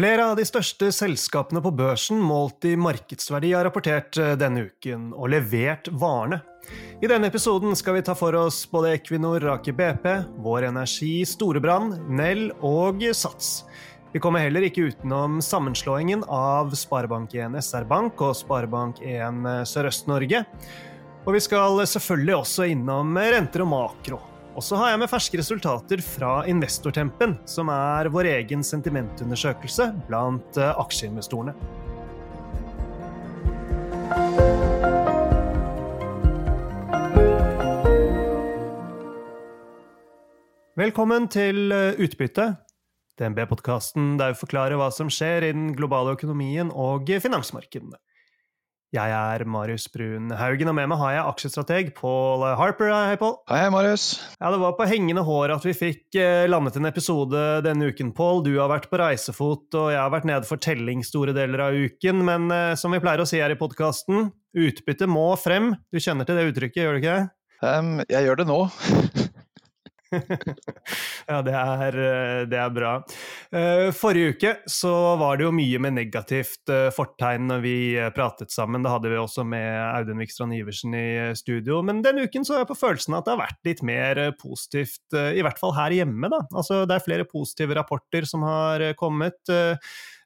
Flere av de største selskapene på børsen målt i markedsverdi har rapportert eh, denne uken, og levert varene. I denne episoden skal vi ta for oss både Equinor, Aker BP, Vår Energi, Storebrand, Nell og Sats. Vi kommer heller ikke utenom sammenslåingen av Sparebank1 SR-Bank og Sparebank1 Sørøst-Norge. Og vi skal selvfølgelig også innom renter og makro. Og så har jeg med ferske resultater fra Investortempen, som er vår egen sentimentundersøkelse blant eh, aksjeinvestorene. Velkommen til eh, Utbytte, DNB-podkasten der vi forklarer hva som skjer i den globale økonomien og finansmarkedene. Jeg er Marius Brun Haugen, og med meg har jeg aksjestrateg Paul Harper. Hei, Paul. Hei, Marius. Ja, Det var på hengende hår at vi fikk eh, landet en episode denne uken, Paul. Du har vært på reisefot, og jeg har vært nede for telling store deler av uken. Men eh, som vi pleier å si her i podkasten, utbytte må frem. Du kjenner til det uttrykket, gjør du ikke? Um, jeg gjør det nå. ja, det er, eh, det er, bra. Eh, forrige uke så var det jo mye med negativt eh, fortegn når vi pratet sammen. Da hadde vi også med Audun Vikstrand Iversen i studio. Men denne uken så har jeg på følelsen at det har vært litt mer positivt, i hvert fall her hjemme. da. Altså, det er flere positive rapporter som har kommet.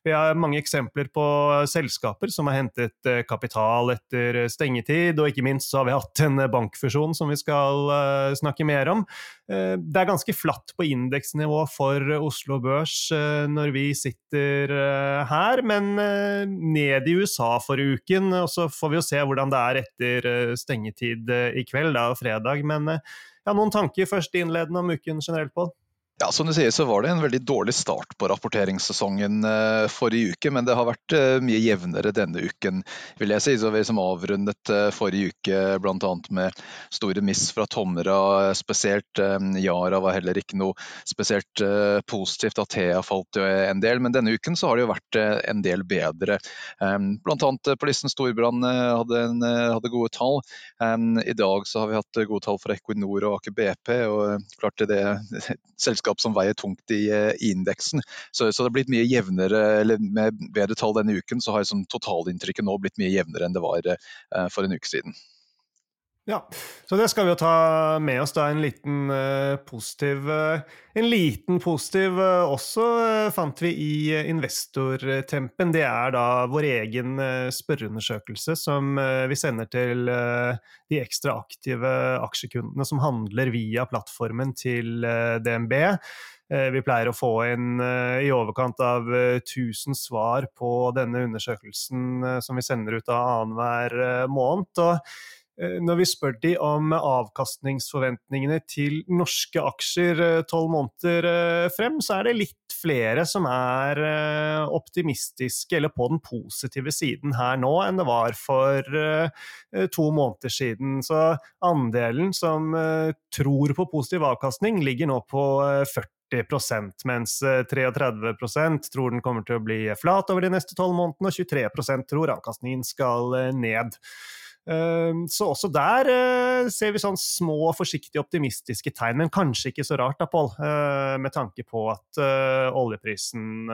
Vi har mange eksempler på selskaper som har hentet eh, kapital etter stengetid, og ikke minst så har vi hatt en bankfusjon som vi skal eh, snakke mer om. Eh, det er ganske flatt på indeksnivå for Oslo Børs når vi sitter her, men ned i USA forrige uken, og så får vi jo se hvordan det er etter stengetid i kveld, da, fredag. Men ja, noen tanker først innledende om uken generelt, på? Ja, Som du sier så var det en veldig dårlig start på rapporteringssesongen uh, forrige uke, men det har vært uh, mye jevnere denne uken, vil jeg si. Så vi som avrundet uh, forrige uke bl.a. med store miss fra Tomra spesielt. Yara var heller ikke noe spesielt positivt. Athea falt jo en del, men denne uken så har det jo vært en del bedre. Um, bl.a. Polissen Storbrann hadde, hadde, gode tall. Um, I dag så har vi hatt gode tall fra Equinor og Aker BP, og klart det selskapet selskap som veier tungt i, eh, i indeksen. Så, så, det har blitt mye jevnere, eller med bedre tall denne uken, så har liksom totalinntrykket nå blitt mye jevnere enn det var uh, for en uke siden. Ja, så det skal vi jo ta med oss, da. En liten uh, positiv uh, En liten positiv uh, også fant vi i Investortempen. Det er da vår egen spørreundersøkelse som vi sender til de ekstra aktive aksjekundene som handler via plattformen til DNB. Vi pleier å få inn i overkant av 1000 svar på denne undersøkelsen som vi sender ut annenhver måned. og når vi spør de om avkastningsforventningene til norske aksjer eh, tolv måneder eh, frem, så er det litt flere som er optimistiske eller på den positive siden her nå enn det var for to måneder siden. Så andelen som tror på positiv avkastning, ligger nå på 40% mens 33% tror den kommer til å bli flat over de neste tolv månedene, og 23% tror avkastningen skal ned. Ehm, så også der eh, ser vi sånn små, forsiktige, optimistiske tegn, men kanskje ikke så rart, da, Pål, eh, med tanke på at eh, oljeprisen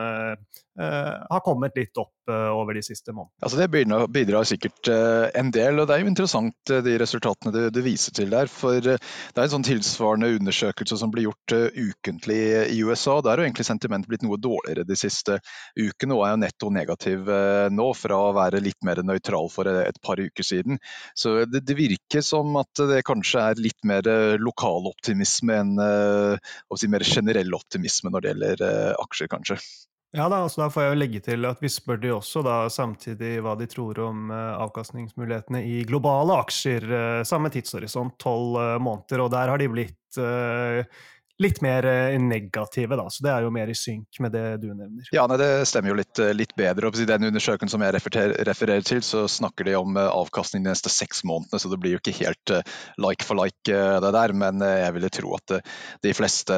har kommet litt opp over de siste månedene. Altså det bidrar, bidrar, sikkert en del, og det er jo interessant de resultatene du, du, viser til der. For det er en sånn tilsvarende undersøkelse som blir gjort ukentlig i USA. Der har egentlig sentimentet blitt noe dårligere de siste ukene, og er jo netto negativ nå, fra å være litt mer nøytral for et par uker siden. Så det, det, virker som at det kanskje er litt mer eh, lokal optimisme enn si mer generell optimisme når det gjelder aksjer, kanskje. Ja, da, altså da får jeg jo legge til at vi spør de også da samtidig hva de tror om uh, avkastningsmulighetene i globale aksjer. samme tidshorisont, tolv måneder, og der har de blitt litt mer eh, negative, da. Så det er jo mer i synk med det du nevner. Ja, nei, det stemmer jo litt, eh, litt bedre. I den undersøkelsen som jeg refererer, til, så snakker de om eh, avkastning de neste seks månedene, så det blir jo ikke helt like for like det der. Men jeg ville tro at de fleste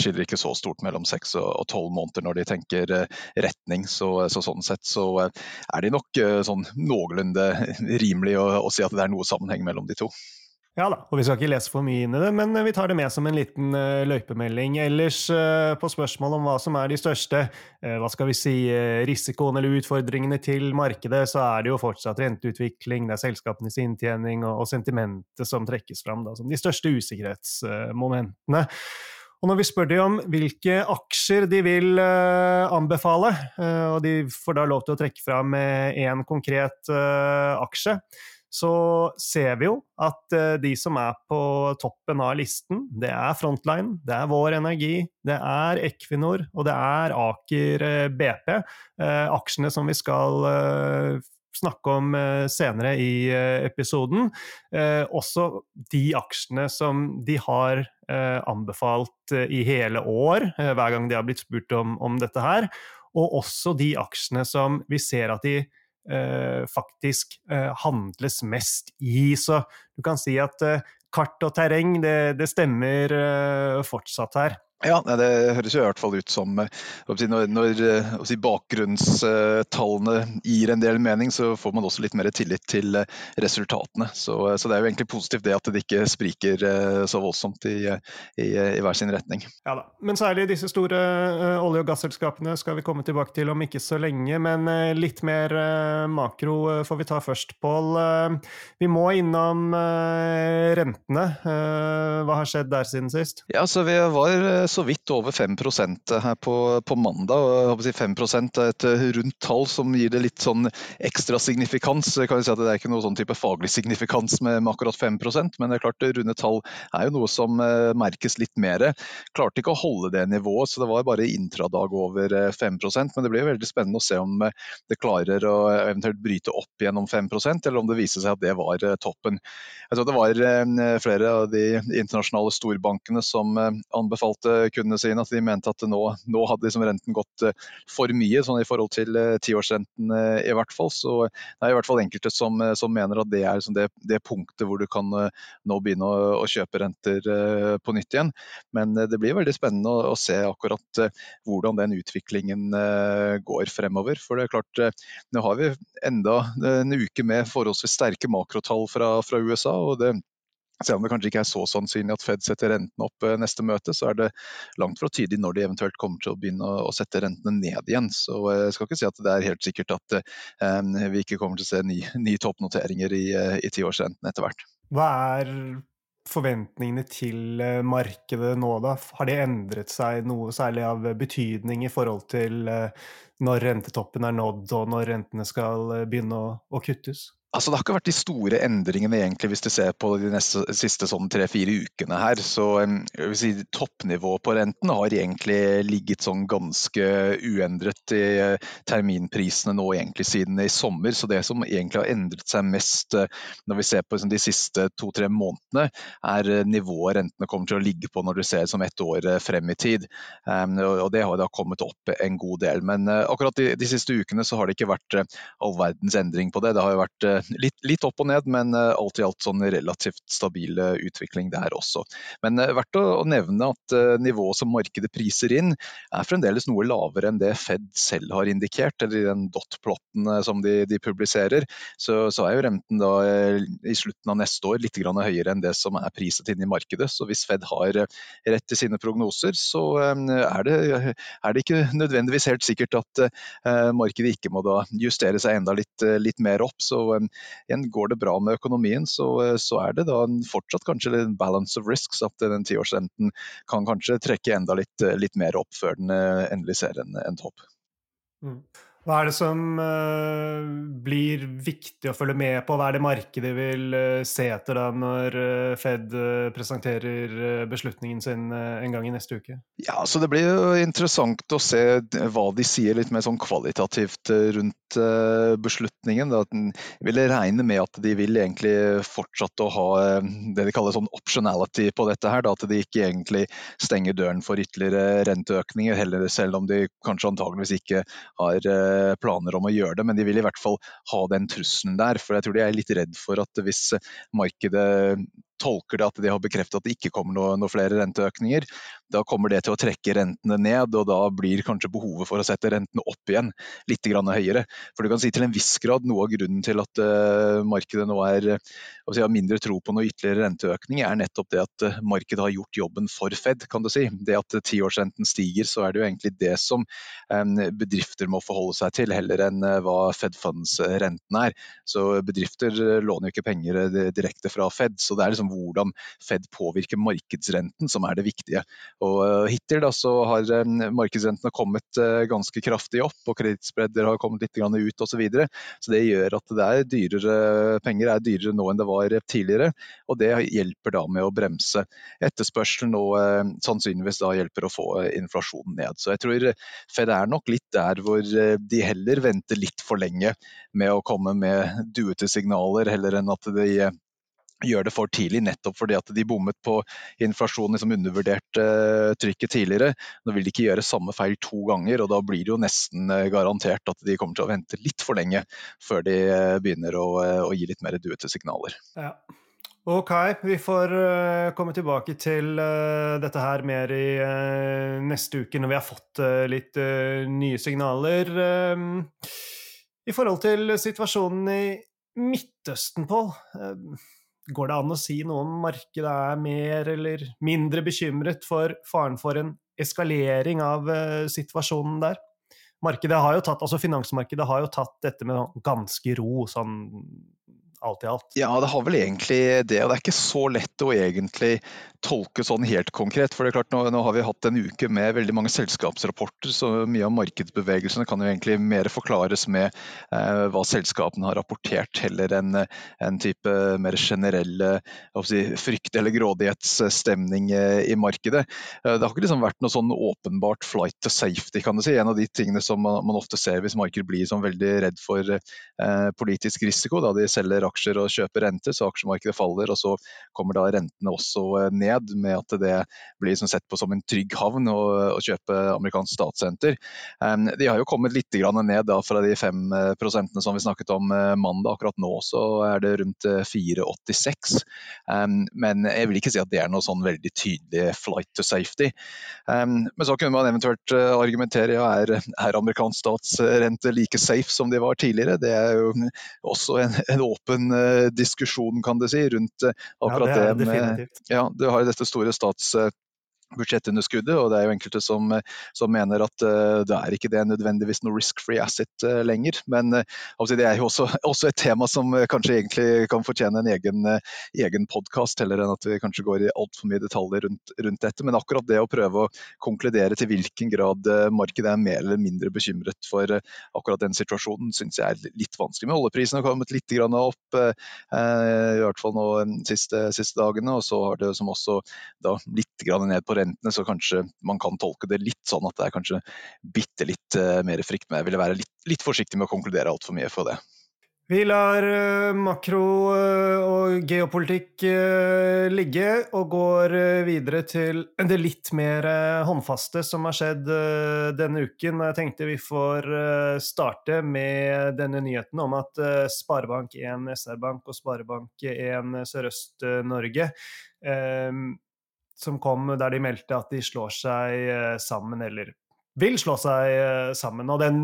skiller ikke så stort mellom seks og tolv måneder når de tenker retning. Så, så, sånn sett så er de nok sånn noenlunde rimelig å, å si at det er noe sammenheng mellom de to. Ja da, og vi skal ikke lese for mye inn i det, men vi tar det med som en liten uh, løypemelding. Ellers uh, på spørsmål om hva som er de største uh, hva skal vi si, risikoene eller utfordringene til markedet, så er det jo fortsatt renteutvikling, det er selskapenes inntjening og, og sentimentet som trekkes fram da, som de største usikkerhetsmomentene. Og når vi spør dem om hvilke aksjer de vil anbefale, og de får da lov til å trekke fram én konkret aksje, så ser vi jo at eh, de som er på toppen av listen, det er Frontline, det er Vår Energi, det er Equinor og det er Aker eh, BP. Eh, aksjene som vi skal snakke om senere i episoden. Også de aksjene som de har anbefalt i hele år, hver gang de har blitt spurt om, om dette her. Og også de aksjene som vi ser at de faktisk eh, handles mest i. Så du kan si at eh, kart og terreng, det, det stemmer eh, fortsatt her. Ja, Det høres jo i hvert fall ut som eh, når, når eh, si, bakgrunnstallene gir en del mening, så får man også litt mer tillit til eh, resultatene. Så, så det er jo egentlig positivt det at det ikke spriker så voldsomt i, i, i hver sin retning. Ja da, Men særlig disse store olje- og gasselskapene skal vi komme tilbake til om ikke så lenge. Men litt mer makro får vi ta først, Pål. Vi må innom rentene. Hva har skjedd der siden sist? Ja, så Vi var så vidt over 5% her på, på mandag. og si 5 er et eh, rundt tall som gir det litt sånn ekstra signifikans. Jeg kan si at Det er ikke noe sånn type faglig signifikans med, med akkurat 5% men det er klart runde tall er jo noe som uh, merkes litt mer. Klarte ikke å holde det nivået, så det var bare intradag over 5 eh, Men det blir veldig spennende å se om det klarer å eventuelt bryte opp gjennom 5% eller om det viser seg at det var toppen. Jeg tror det var flere av de internasjonale storbankene som anbefalte kundene sine at de mente at nå, nå hadde liksom renten gått eh, for mye sånn i forhold til eh, tiårsrenten eh, i hvert fall. Så det er i hvert fall enkelte som, som mener at det er liksom det, det, punktet hvor du kan nå begynne å, å, kjøpe renter på nytt igjen. Men det blir veldig spennende å, å se akkurat hvordan den utviklingen går fremover. For det er klart, nå har vi enda en uke med forholdsvis sterke makrotall fra, fra USA. og det selv om det kanskje ikke er så sannsynlig at Fed setter rentene opp eh, neste møte, så er det langt fra tydelig når de eventuelt kommer til å begynne å sette rentene ned igjen. Så eh, jeg skal ikke si at det er helt sikkert at um, vi ikke kommer til å se nye ny toppnoteringer i, i tiårsrenten etter hvert. Hva er forventningene til markedet nå, da? Har de endret seg noe særlig av betydning i forhold til når rentetoppen er nådd, og når rentene skal begynne å, å kuttes? Altså, det har ikke vært de store endringene egentlig, hvis du ser på de neste, siste sånn tre-fire ukene her. Så si, Toppnivået på renten har egentlig ligget sånn ganske uendret i eh, terminprisene nå egentlig siden i sommer. Så det som egentlig har endret seg mest eh, når vi ser på liksom, de siste to-tre månedene, er eh, nivået rentene kommer til å ligge på når du ser som ett år frem i tid. Um, og Det har da kommet opp en god del. Men uh, akkurat de, de, siste ukene så har det ikke vært uh, all verdens endring på det. Det har jo vært uh, litt, litt, opp og ned, men eh, alt i alt sånn relativt stabil eh, utvikling der også. Men eh, verdt å, nevne at nivået som markedet priser inn, er fremdeles noe lavere enn det Fed selv har indikert, eller i den dot-plotten som de, de publiserer. Så, så, er jo renten da i slutten av neste år litt høyere enn det som er priset inn i markedet. Så hvis Fed har rett i sine prognoser, så er det, er det ikke nødvendigvis helt sikkert at markedet ikke må da justere seg enda litt, litt mer opp. Så igjen, går det bra med økonomien, så, så er det da fortsatt kanskje en balance of risks. At den tiårsrenten kan kanskje trekke enda litt, litt, mer opp før den eh, endelig ser en, en topp. Mm. Hva er det som blir viktig å følge med på? Hva er det markedet vil se etter da når Fed presenterer beslutningen sin en gang i neste uke? Ja, så Det blir jo interessant å se hva de sier litt mer sånn kvalitativt rundt beslutningen. Da. Jeg ville regne med at de vil egentlig fortsette å ha det de kaller sånn optionality på dette. her, da, At de ikke egentlig stenger døren for ytterligere renteøkninger, heller selv om de kanskje antageligvis ikke har Eh, planer om å gjøre det, men de vil i hvert fall ha den trusselen der. For jeg tror de er litt redd for at hvis markedet tolker det at de har bekreftet at det ikke kommer noe, noe flere renteøkninger, da kommer det til å trekke rentene ned, og da blir kanskje behovet for å sette rentene opp igjen litt høyere. For du kan si til en viss grad Noe av grunnen til at uh, markedet nå er, si, har mindre tro på noe ytterligere renteøkning, er nettopp det at uh, markedet har gjort jobben for Fed. kan du si. Det at uh, tiårsrenten stiger, så er det jo egentlig det som um, bedrifter må forholde seg til, heller enn hva Fed Funds-renten er. Så Bedrifter låner jo ikke penger direkte fra Fed, så det er liksom hvordan Fed påvirker markedsrenten som er det viktige. Og Hittil da, så har markedsrentene kommet ganske kraftig opp, og kredittspredder har kommet litt ut osv. Så, så det gjør at det er dyrere, penger er dyrere nå enn det var tidligere. Og det hjelper da med å bremse etterspørselen og eh, sannsynligvis da hjelper å få inflasjonen ned. Så jeg tror Fed er nok litt der hvor eh, de heller venter litt for lenge med å komme med duete signaler, heller enn at de gjør det for tidlig, nettopp fordi at de bommet på inflasjonen, liksom undervurderte uh, trykket tidligere. Nå vil de ikke gjøre samme feil to ganger, og da blir det jo nesten uh, garantert at de kommer til å vente litt for lenge før de uh, begynner å, å, gi litt mer duete signaler. Ja. Ok, vi får komme tilbake til dette her mer i neste uke når vi har fått litt nye signaler. I forhold til situasjonen i Midtøsten, Pål. Går det an å si noe om markedet er mer eller mindre bekymret for faren for en eskalering av uh, situasjonen der? Markedet har jo tatt, altså Finansmarkedet har jo tatt dette med ganske ro, sånn alt i alt? Ja, det har vel egentlig det. Og det er ikke så lett å egentlig tolke sånn helt konkret. For det er klart, nå, nå, har vi hatt en uke med veldig mange selskapsrapporter, så mye av markedsbevegelsene kan jo egentlig mer forklares med eh, hva selskapene har rapportert, heller enn en type mer generelle si, frykt- eller grådighetsstemning eh, i markedet. Eh, det har ikke liksom vært noe sånn åpenbart flight to safety, kan du si. En av de tingene som man, ofte ser hvis markedet blir sånn veldig redd for eh, politisk risiko, da de selger aksjer og kjøper renter, så aksjemarkedet faller. Og så kommer da rentene også eh, ned, med at det blir liksom sett på som en trygg havn å, å kjøpe amerikansk statssenter. Um, de har jo kommet litt ned da, fra de 5 prosentene som vi snakket om uh, mandag. Akkurat nå så er det rundt 4,86. Um, men jeg vil ikke si at det er noe sånn veldig tydelig flight to safety. Um, men så kunne man eventuelt argumentere ja, er, er amerikansk statsrente like safe som de var tidligere. Det er jo også en, en åpen åpen uh, diskusjon, kan du si, rundt akkurat ja, det, er det med Ja, du har dette store stats budsjettunderskuddet, og det er jo enkelte som, som mener at uh, det er ikke det nødvendigvis noe risk-free asset uh, lenger. Men uh, det er jo også, også, et tema som kanskje egentlig kan fortjene en egen, egen podkast, heller enn at vi kanskje går i altfor mye detaljer rundt, rundt, dette. Men akkurat det å prøve å konkludere til hvilken grad markedet er mer eller mindre bekymret for akkurat den situasjonen, syns jeg er litt vanskelig. Men oljeprisen har kommet litt opp, i hvert fall nå de siste, siste, dagene, og så har det som også da litt ned på rentene, så kanskje man kan tolke det litt sånn at det er kanskje bitte litt uh, mer frykt. Men jeg ville være litt, litt forsiktig med å konkludere altfor mye for det. Vi lar uh, makro uh, og geopolitikk ligge, og går videre til det litt mer håndfaste som har skjedd denne uken. Jeg tenkte vi får starte med denne nyheten om at Sparebank1 SR-Bank og Sparebank1 Sørøst-Norge som kom der de meldte at de slår seg eh, sammen, eller vil slå seg eh, sammen. Og den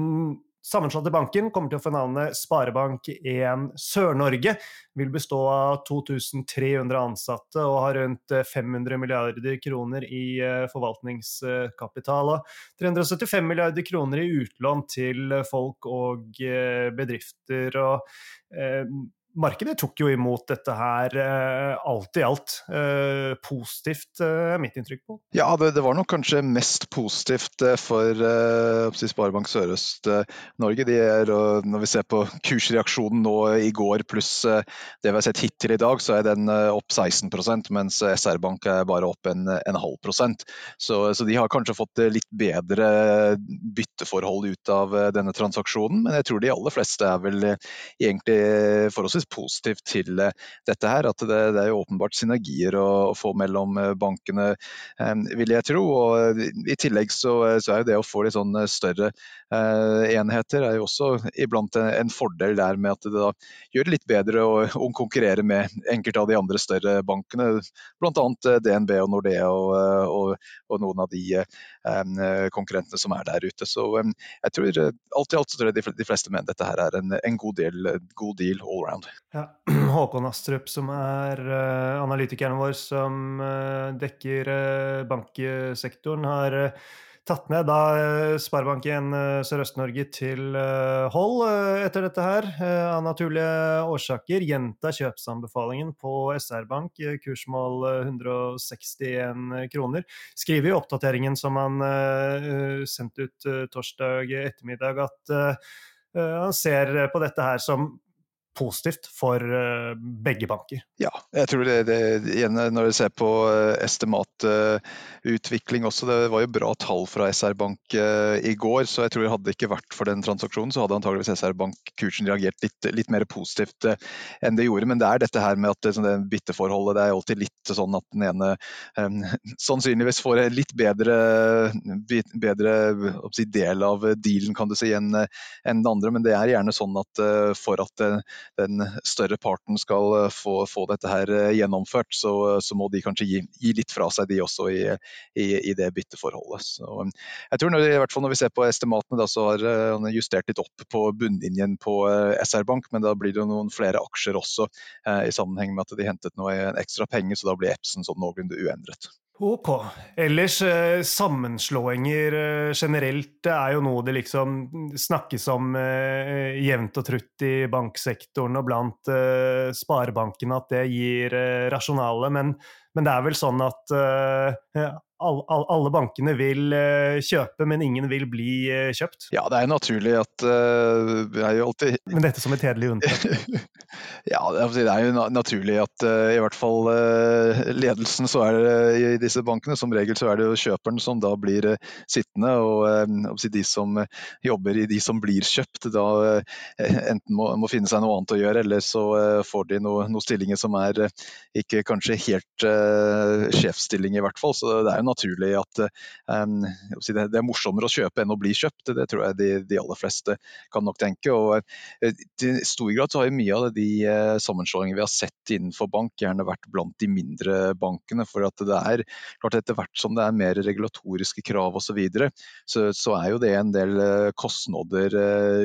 sammenslåtte banken kommer til å få navnet Sparebank1 Sør-Norge. Vil bestå av 2300 ansatte og har rundt 500 eh, milliarder kroner i forvaltningskapital. Og 375 milliarder kroner i utlån til folk og bedrifter. og markedet tok jo imot dette her eh, alt i alt eh, positivt, eh, er mitt inntrykk på. Ja, det, det, var nok kanskje mest positivt for Sparebank Sørøst-Norge. De er, når vi ser på kursreaksjonen nå i går pluss det vi har sett hittil i dag, så er den opp 16 mens SR-Bank er bare opp en, en halv prosent. Så, så, de har kanskje fått litt bedre bytteforhold ut av denne transaksjonen, men jeg tror de aller fleste er vel egentlig forholdsvis positivt til dette her. At det, det er jo åpenbart synergier å, å, få mellom bankene, vil jeg tro. Og I tillegg så, så er jo det å få litt sånn større enheter er jo også iblant en fordel der med at det da gjør det litt bedre å, å konkurrere med enkelte av de andre større bankene, bl.a. DNB og Nordea og, og, og noen av de eh, konkurrentene som er der ute. Så eh, jeg tror alt i alt så tror jeg de fleste mener dette her er en, en god, del, god, deal all around. Ja. Håkon Astrup, som er uh, analytikeren vår som uh, dekker uh, banksektoren, har tatt ned da eh, Sparebank1 eh, Sørøst-Norge til eh, hold etter dette her, av naturlige årsaker. Gjenta kjøpsanbefalingen på SR-Bank, kursmål 161 kroner. Skriver i oppdateringen som han sendte ut torsdag ettermiddag, at han ser på dette her som positivt for uh, begge banker. Ja, jeg tror det, det igjen når vi ser på uh, estimatutvikling også, det var jo bra tall fra SR Bank i går, så jeg tror det hadde ikke vært for den transaksjonen, så hadde antageligvis SR Bank-kursen reagert litt, litt, mer positivt enn det gjorde. Men det er dette her med at det, det bytteforholdet, det er alltid litt sånn at den ene um, sannsynligvis får en litt bedre, bedre si, del av dealen kan du si, enn en den andre, men det er gjerne sånn at for at den større parten skal eh, få, få dette her eh, gjennomført, så, så, må de kanskje gi, gi, litt fra seg de også i, i, i det bytteforholdet. Så, eh, jeg tror når, i hvert fall når vi ser på estimatene, da, så har han justert litt opp på bunnlinjen på SR Bank, men da blir det noen flere aksjer også i sammenheng med at de hentet noe ekstra penger, så da blir Epson sånn noenlunde uendret. Ok. Ellers, eh, sammenslåinger eh, generelt er jo noe det liksom snakkes om eh, jevnt og trutt i banksektoren og blant sparebankene, at det gir rasjonale. Men, men, det er vel sånn at uh, alle bankene vil eh, kjøpe, men ingen vil bli eh, kjøpt? Ja, det er naturlig at uh, det er jo alltid Men dette som et hederlig unntak? ja, det er jo naturlig at uh, i hvert fall uh, ledelsen så er det i disse bankene, som regel så er det jo kjøperen som da blir sittende, og de som jobber i de som blir kjøpt, da enten må, må, finne seg noe annet å gjøre, eller så får de noen noe stillinger som er ikke kanskje helt sjefsstilling i hvert fall. så det er jo naturlig at um, det er morsommere å kjøpe enn å bli kjøpt. Det tror jeg de, de aller fleste kan nok tenke. og uh, I stor grad så har jo mye av de uh, sammenslåingene vi har sett innenfor bank, gjerne vært blant de mindre bankene. for at det er klart Etter hvert som det er mer regulatoriske krav osv., så, videre, så så er jo det en del uh, kostnader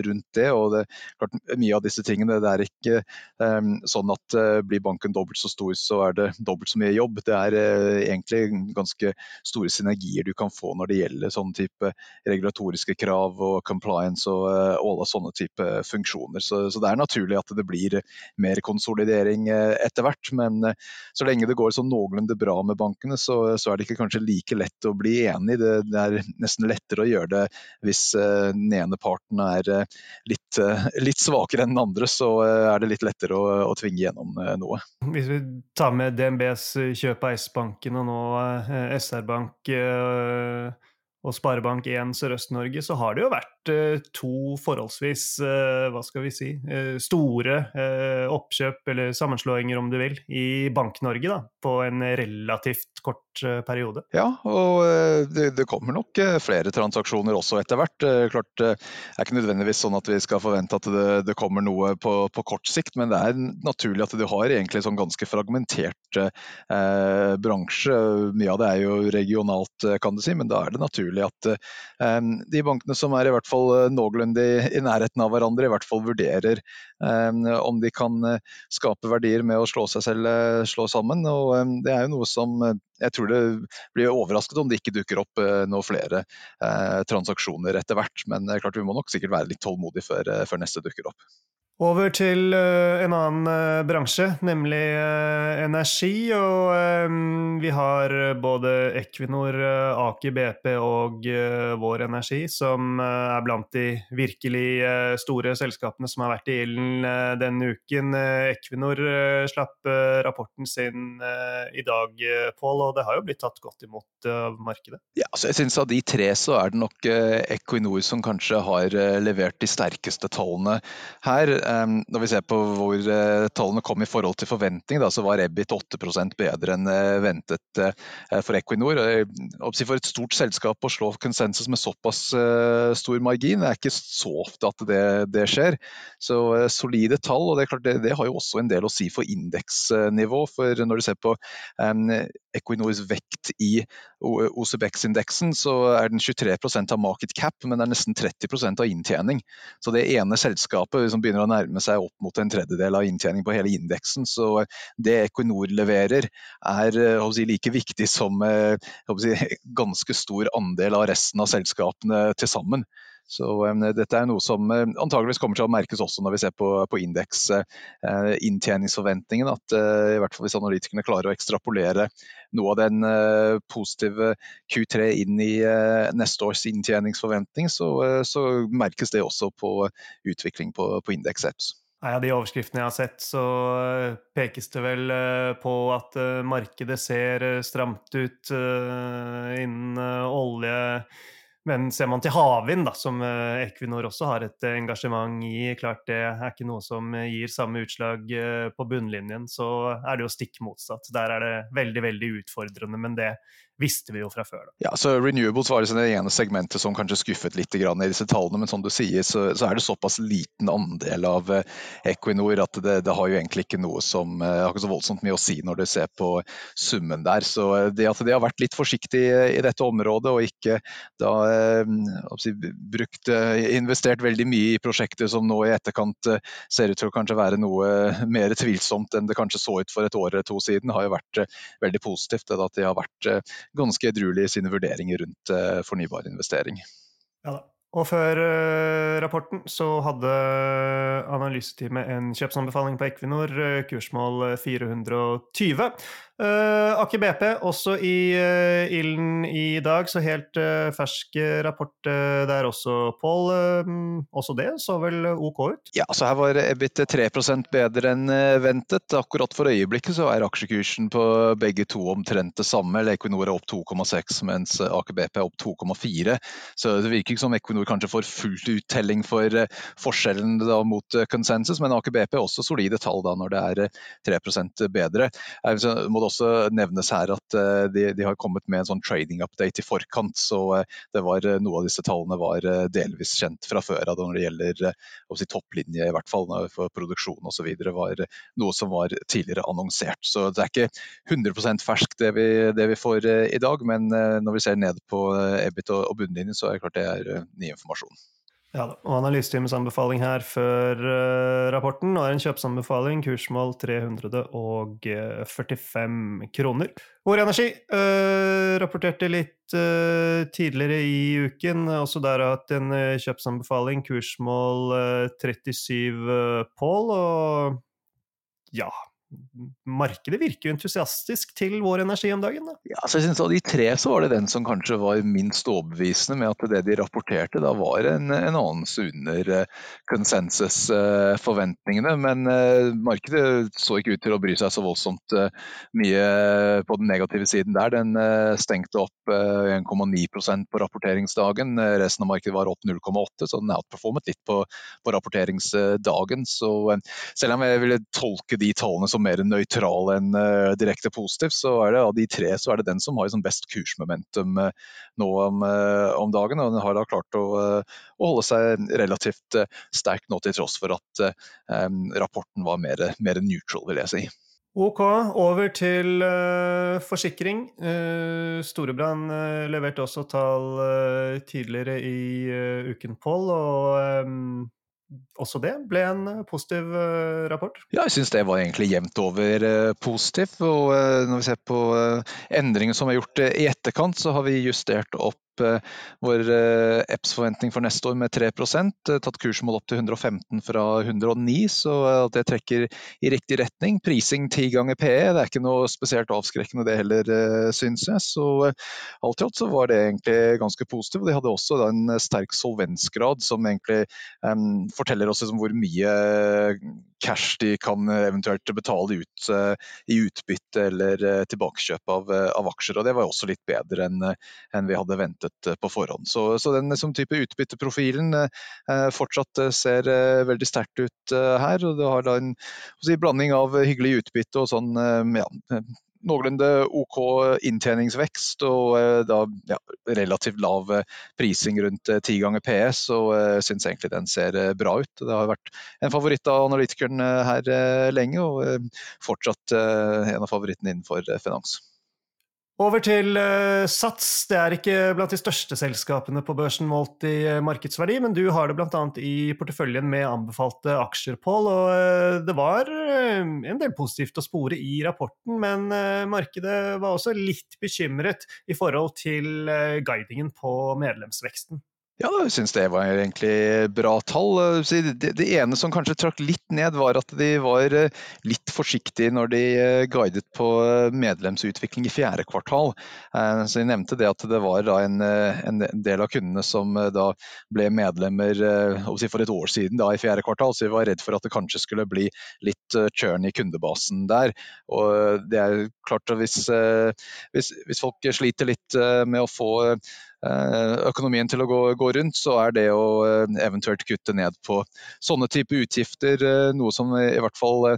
rundt det. og det, klart Mye av disse tingene det er ikke um, sånn at blir banken dobbelt så stor, så er det dobbelt så mye jobb. Det er egentlig ganske store synergier du kan få når det gjelder sånne type regulatoriske krav og compliance og, eh, alle sånne type funksjoner. Så, så, det er naturlig at det blir mer konsolidering eh, etter hvert. Men eh, så lenge det går sånn noenlunde bra med bankene, så, så, er det ikke kanskje like lett å bli enig. Det, det er nesten lettere å gjøre det hvis den ene parten er litt, litt svakere enn den andre, så er det litt lettere å, å tvinge gjennom noe. Hvis vi tar med DNBs kjøp av S-banken og nå SR-Bank eh, og Sparebank1 Sørøst-Norge, så har det jo vært eh, to forholdsvis, eh, hva skal vi si, store oppkjøp, eller sammenslåinger om du vil, i Bank-Norge da, på en relativt kort periode. Ja, og det, kommer nok flere transaksjoner også etter hvert. Klart, Det er ikke nødvendigvis sånn at vi skal forvente at det, kommer noe på, kort sikt, men det er naturlig at du har egentlig sånn ganske fragmentert eh, bransje. Mye av det er jo regionalt, kan du si, men da er det naturlig at eh, de bankene som er i hvert fall noenlunde i, nærheten av hverandre, i hvert fall vurderer eh, om de kan skape verdier med å slå seg selv slå sammen. og Det er jo noe som jeg tror det blir overrasket om det ikke dukker opp eh, noen flere eh, transaksjoner etter hvert. Men eh, klart vi må nok sikkert være litt tålmodige før, før neste dukker opp. Over til uh, en annen uh, bransje, nemlig uh, energi. Og vi har både Equinor, Aker BP og Vår Energi som er blant de virkelig store selskapene som har vært i ilden denne uken. Equinor slapp rapporten sin i dag, Pål, og det har jo blitt tatt godt imot av markedet? Ja, altså jeg synes Av de tre så er det nok Equinor som kanskje har levert de sterkeste tallene her. Når vi ser på hvor tallene kom i forhold til forventning, da, så var EBIT 8% bedre enn ventet for Equinor. For et stort selskap å slå konsensus med såpass stor margin, det er ikke så ofte at det, det skjer. Så solide tall, og det, klart, det, det, har jo også en del å si for indeksnivå. For når du ser på Equinors vekt i OCBX-indeksen, så er den 23 av market cap, men det er nesten 30% av inntjening. Så det ene selskapet liksom begynner å nærme seg opp mot en tredjedel av inntjening på hele indeksen. Så det Equinor leverer er si, like viktig som si, ganske stor andel av resten av selskapene til sammen. Så dette er noe som uh, antageligvis kommer til å merkes også når vi ser på, på indeks uh, inntjeningsforventningen. At uh, i hvert fall hvis analytikerne klarer å ekstrapolere noe av den positive Q3 inn i neste års inntjeningsforventning, så, så, merkes det også på utvikling på, på indeks EPS. Av de overskriftene jeg har sett, så pekes det vel på at markedet ser stramt ut innen olje men ser man til havvind, som eh, Equinor også har et eh, engasjement i, klart det er ikke noe som eh, gir samme utslag på bunnlinjen, så er det jo stikk motsatt. Der er det veldig, veldig utfordrende, men det visste vi jo fra før. Da. Ja, så Renewables var liksom det ene segmentet som kanskje skuffet litt i disse tallene, men som du sier, så, så er det såpass liten andel av Equinor at det, det, har jo egentlig ikke noe som har ikke så voldsomt mye å si når du ser på summen der. Så det at de har vært litt forsiktig i dette området og ikke da Eh, brukt, eh, investert veldig mye i prosjekter som nå i etterkant eh, ser ut til å kanskje være noe mer tvilsomt enn det kanskje så ut for et år eller to siden, har jo vært veldig positivt. At de har vært ganske edruelig i sine vurderinger rundt fornybar investering. Ja da. Og før uh, rapporten så hadde analyseteamet en kjøpsanbefaling på Equinor, kursmål 420. Uh, Aker BP også i uh, ilden i dag, så helt uh, fersk rapport der også, Pål. også det så vel OK ut? Ja, så her var EBIT 3% bedre enn ventet. Akkurat for øyeblikket så er aksjekursen på begge to omtrent det samme. eller Equinor er opp 2,6, mens Aker BP er opp 2,4. Så det virker ikke som Equinor kanskje får fullt uttelling for forskjellen da mot konsensus, men Aker BP er også solide tall da når det er 3 bedre. Jeg må det også nevnes her at eh, de, de, har kommet med en sånn trading update i forkant. Så eh, det var, eh, noe av disse tallene var delvis kjent fra før av når det gjelder si, topplinje, i hvert fall for produksjon osv. var noe som var tidligere annonsert. Så det er ikke 100% ferskt det det vi får i dag, men når vi ser ned på EBIT og bunnlinjen, så er det klart det er ny informasjon. Ja da, og Analyseteamets anbefaling her før uh, rapporten er en kjøpsanbefaling, kursmål 345 kroner. Vår Energi uh, rapporterte litt uh, tidligere i uken, også der har hatt en kjøpsanbefaling, kursmål 37 Pål, og ja markedet virker jo entusiastisk til vår energi om dagen? Da. Ja, så jeg synes Av de tre så var det den som kanskje var minst overbevisende med at det de rapporterte da var en, en anelse under konsensusforventningene. Uh, Men uh, markedet så ikke ut til å bry seg så voldsomt uh, mye på den negative siden der. Den stengte opp 1,9% på rapporteringsdagen. Resten av markedet var opp 0,8, så den outperformet litt på, på rapporteringsdagen. Så selv om jeg ville tolke de tallene som mer nøytral enn uh, direkte positiv, så er det av de tre så er det den som har liksom best kursmomentum uh, nå om, uh, om, dagen. og Den har da klart å, å holde seg relativt sterk nå, til tross for at um, rapporten var mer, mer, neutral, vil jeg si. Ok, over til uh, forsikring. Uh, Storebrand uh, leverte også tall tidligere i uken, Pål. Og um, også det ble en eh, positiv eh, rapport? Ja, jeg syns det var egentlig jevnt over eh, positivt. Og når vi ser på endringer som er gjort i etterkant, så har vi justert opp vår EPS-forventning for neste år med 3% tatt kursmål opp til 115 fra 109, så det trekker i riktig retning. Prising ti ganger PE, det er ikke noe spesielt avskrekkende det heller, syns jeg. Så alt i alt så var det egentlig ganske positivt. Og De hadde også en sterk solvensgrad som egentlig um, forteller oss liksom hvor mye cash de kan eventuelt betale ut i utbytte eller tilbakekjøp av, av aksjer. og Det var også litt bedre enn, enn vi hadde ventet på forhånd. Så, så den som type utbytteprofilen fortsatt ser veldig sterkt ut her. og Det har da en si, blanding av hyggelig utbytte og sånn ja, noenlunde OK inntjeningsvekst og eh, da ja, relativt lav eh, prising rundt eh, ti ganger PS, og jeg syns egentlig den ser bra ut. Det har vært en favoritt av analytikeren her lenge, og fortsatt en av favorittene innenfor finans. Over til uh, Sats. Det er ikke blant de største selskapene på børsen målt i uh, markedsverdi, men du har det bl.a. i porteføljen med anbefalte aksjer, Pål. Og uh, det var en del positivt å spore i rapporten, men markedet var også litt bekymret i forhold til guidingen på medlemsveksten. Ja, jeg syns det var egentlig bra tall. Det, ene som kanskje trakk litt ned, var at de var eh, litt forsiktige når de eh, guidet på eh, medlemsutvikling i fjerde kvartal. Så jeg nevnte det at det var en, del av kundene som da ble medlemmer for et år siden i fjerde kvartal, så de var redd for at det kanskje skulle bli litt churn i kundebasen der. Og det er klart at hvis, hvis, folk sliter litt med å få økonomien til å gå, gå, rundt, så er det å eh, eventuelt kutte ned på sånne type utgifter eh, noe som i hvert fall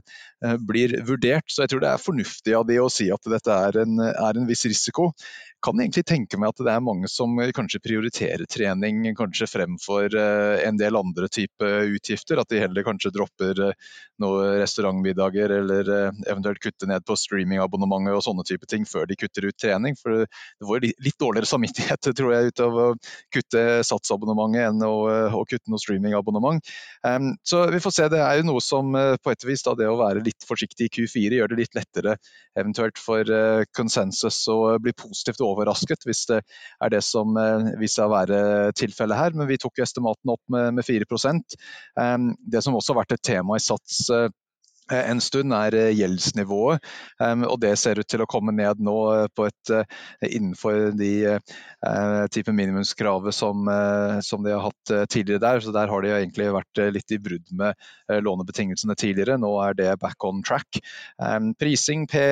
blir vurdert. Så jeg tror det er fornuftig av de å si at dette er en, er en viss risiko kan egentlig tenke meg at det er mange som kanskje prioriterer trening kanskje fremfor eh, en del andre type utgifter. At de heller kanskje dropper eh, noen restaurantmiddager eller eh, eventuelt kutter ned på streamingabonnementet og sånne type ting før de kutter ut trening. For det var litt dårligere samvittighet tror jeg ut av å kutte satsabonnementet enn å, å kutte noe streamingabonnement. Um, så vi får se. Det er jo noe som på et vis da, det å være litt forsiktig i Q4 gjør det litt lettere eventuelt for konsensus å bli positivt overrasket hvis det er det som eh, viser seg å være tilfellet her. Men vi tok estimatene opp med, med 4% Det som også har vært et tema i Sats eh, Eh, en stund, er eh, gjeldsnivået. Og det ser ut til å komme ned nå eh, på et, innenfor de type minimumskravet som, som, de har hatt tidligere der. Så der har de egentlig vært litt i brudd med lånebetingelsene tidligere. Nå er det back on track. Prising P,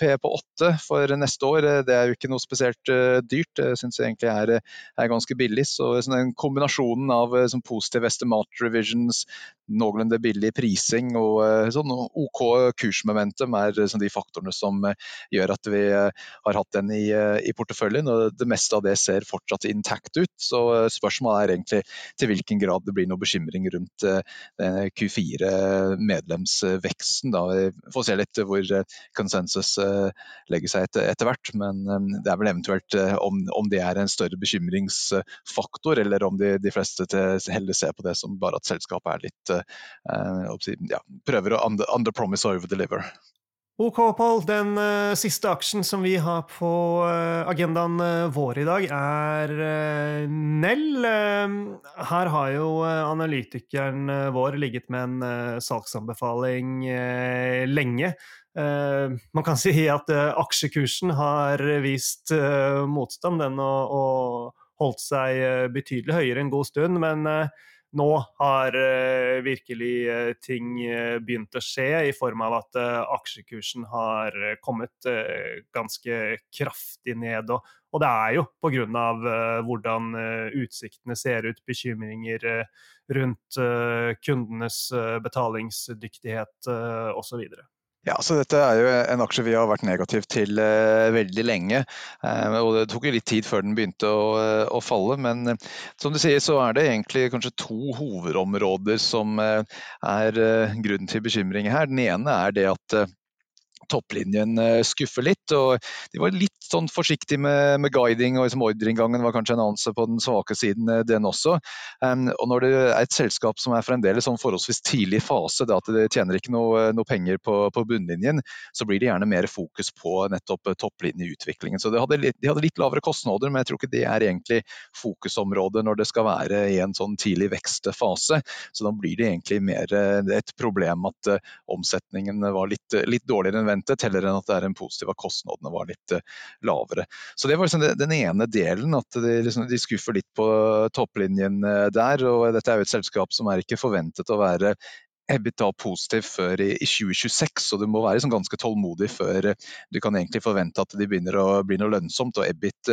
P på 8 for neste år, det er jo ikke noe spesielt dyrt. Det syns jeg egentlig er, er, ganske billig. Så den kombinasjonen av sånn positive estimat revisions, noenlunde billig prising og eh, sånn OK kursmomentum er sånn de faktorene som eh, gjør at vi eh, har hatt den i, i, porteføljen. og Det meste av det ser fortsatt intakt ut. så Spørsmålet er egentlig til hvilken grad det blir noe bekymring rundt Q4-medlemsveksten. Vi får se litt hvor konsensus legger seg etter, etter, hvert. Men det er vel eventuelt om, om, det er en større bekymringsfaktor, eller om de, de fleste heller ser på det som bare at selskapet er litt eh, ja, prøver å under, under promise over deliver. Ok, Pål. Den uh, siste aksjen som vi har på uh, agendaen uh, vår i dag, er Nell. her har jo analytikeren vår ligget med en salgsanbefaling lenge. man kan si at aksjekursen har vist motstand, den og, holdt seg betydelig høyere en god stund. men nå har uh, virkelig uh, ting uh, begynt å skje, i form av at aksjekursen har kommet ganske kraftig ned. Og, og, det er jo pga. Uh, hvordan utsiktene ser ut, bekymringer rundt kundenes betalingsdyktighet uh, osv. Ja, så Dette er jo en aksje vi har vært negativ til eh, veldig lenge. Eh, og Det tok jo litt tid før den begynte å, uh, å falle. Men som du sier, så er det egentlig kanskje to hovedområder som er grunnen til bekymring her. Den ene er det at topplinjen eh, skuffer litt. og De var litt sånn forsiktige med, med guiding, og liksom ordreinngangen var kanskje en anelse på den svake siden, eh, den også. Um, og Når det er et selskap som er fremdeles sånn forholdsvis tidlig fase, det at det tjener ikke noe, noe penger på, på, bunnlinjen, så blir det gjerne mer fokus på nettopp eh, topplinjeutviklingen. Så hadde litt, De hadde litt lavere kostnader, men jeg tror ikke det er egentlig fokusområdet når det skal være i en sånn tidlig vekstfase. Så da blir det egentlig mer et problem at omsetningen var litt, litt dårligere enn forventet, heller enn at det er en positiv at kostnadene var litt uh, lavere. Så Det var liksom den ene delen, at de, liksom, de skuffer litt på topplinjen uh, der. og Dette er jo et selskap som er ikke forventet å være EBITDA positiv før i, i 2026, så du må være sånn ganske tålmodig før du kan egentlig forvente at de begynner å bli noe lønnsomt. og EBIT,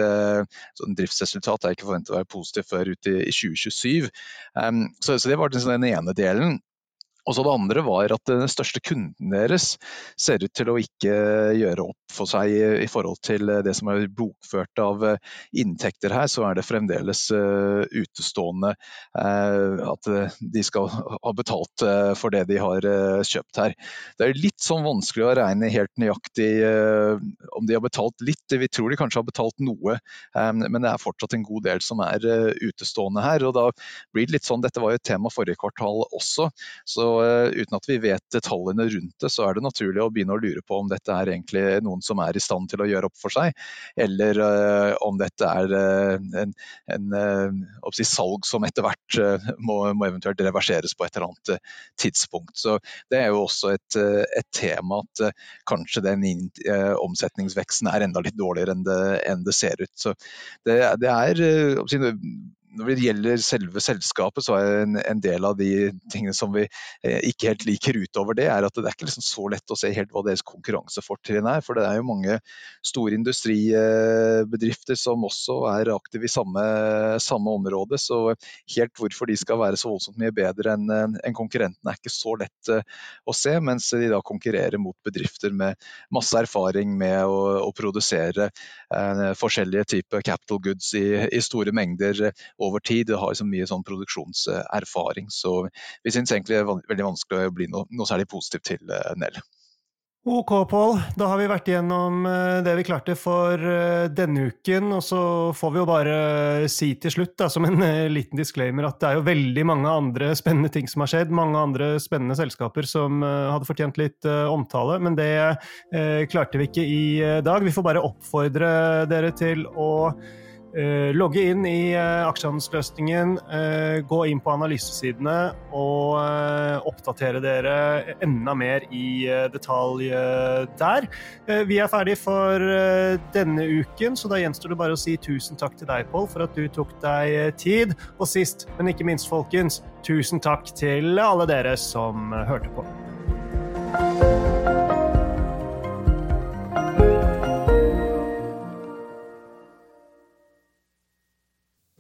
sånn driftsresultat, er ikke forventet å være positiv før ut i, i 2027. Um, så, det var den, den ene delen. Og så Det andre var at den største kunden deres ser ut til å ikke gjøre opp for seg i forhold til det som er bokført av eh, inntekter her. Så er det fremdeles eh, utestående eh, at de skal ha betalt for det de har kjøpt her. Det er litt sånn vanskelig å regne helt nøyaktig om de har betalt litt. Vi tror de kanskje har betalt noe, men det er fortsatt en god del som er utestående her. og da blir det litt sånn, Dette var jo et tema forrige kvartal også. så Eh, uten at vi vet detaljene rundt det, så er det naturlig å begynne å lure på om dette er egentlig noen som er i stand til å gjøre opp for seg, eller uh, om dette er uh, en, en uh, si salg som etter hvert må, må, eventuelt reverseres på et eller annet tidspunkt. Så Det er jo også et, et tema at kanskje den omsetningsveksten er enda litt dårligere enn det, enn det ser ut. Så det, det er når det gjelder selve selskapet, så er en, en, del av de tingene som vi eh, ikke helt liker utover det, er at det er ikke liksom så lett å se helt hva deres konkurransefortrinn er. For det er jo mange store industribedrifter som også er aktive i samme, samme, område. Så helt hvorfor de skal være så voldsomt mye bedre enn en konkurrentene er ikke så lett eh, å se, mens de da konkurrerer mot bedrifter med masse erfaring med å, å produsere eh, forskjellige typer capital goods i, i store mengder over tid. Det har så mye sånn produksjonserfaring. Så vi syns egentlig det er veldig vanskelig å bli noe, noe særlig positivt til eh, Nell. Ok, Pål. Da har vi vært igjennom eh, det vi klarte for eh, denne uken. Og så får vi jo bare si til slutt, da, som en liten disclaimer, at det er jo veldig mange andre spennende ting som har skjedd. Mange andre spennende selskaper som hadde fortjent litt omtale. Men det klarte vi ikke i dag. Vi får bare oppfordre dere til å logge inn i uh, aksjehandelsløsningen, uh, gå inn på analysesidene og oppdatere dere enda mer i detalj der. vi er ferdig for denne uken, så da gjenstår det bare å si tusen takk til deg, Pål, for at du tok deg tid. Og sist, men ikke minst, folkens, tusen takk til alle dere som hørte på.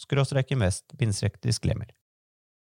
skråstrek invest, bindestrek disclaimer.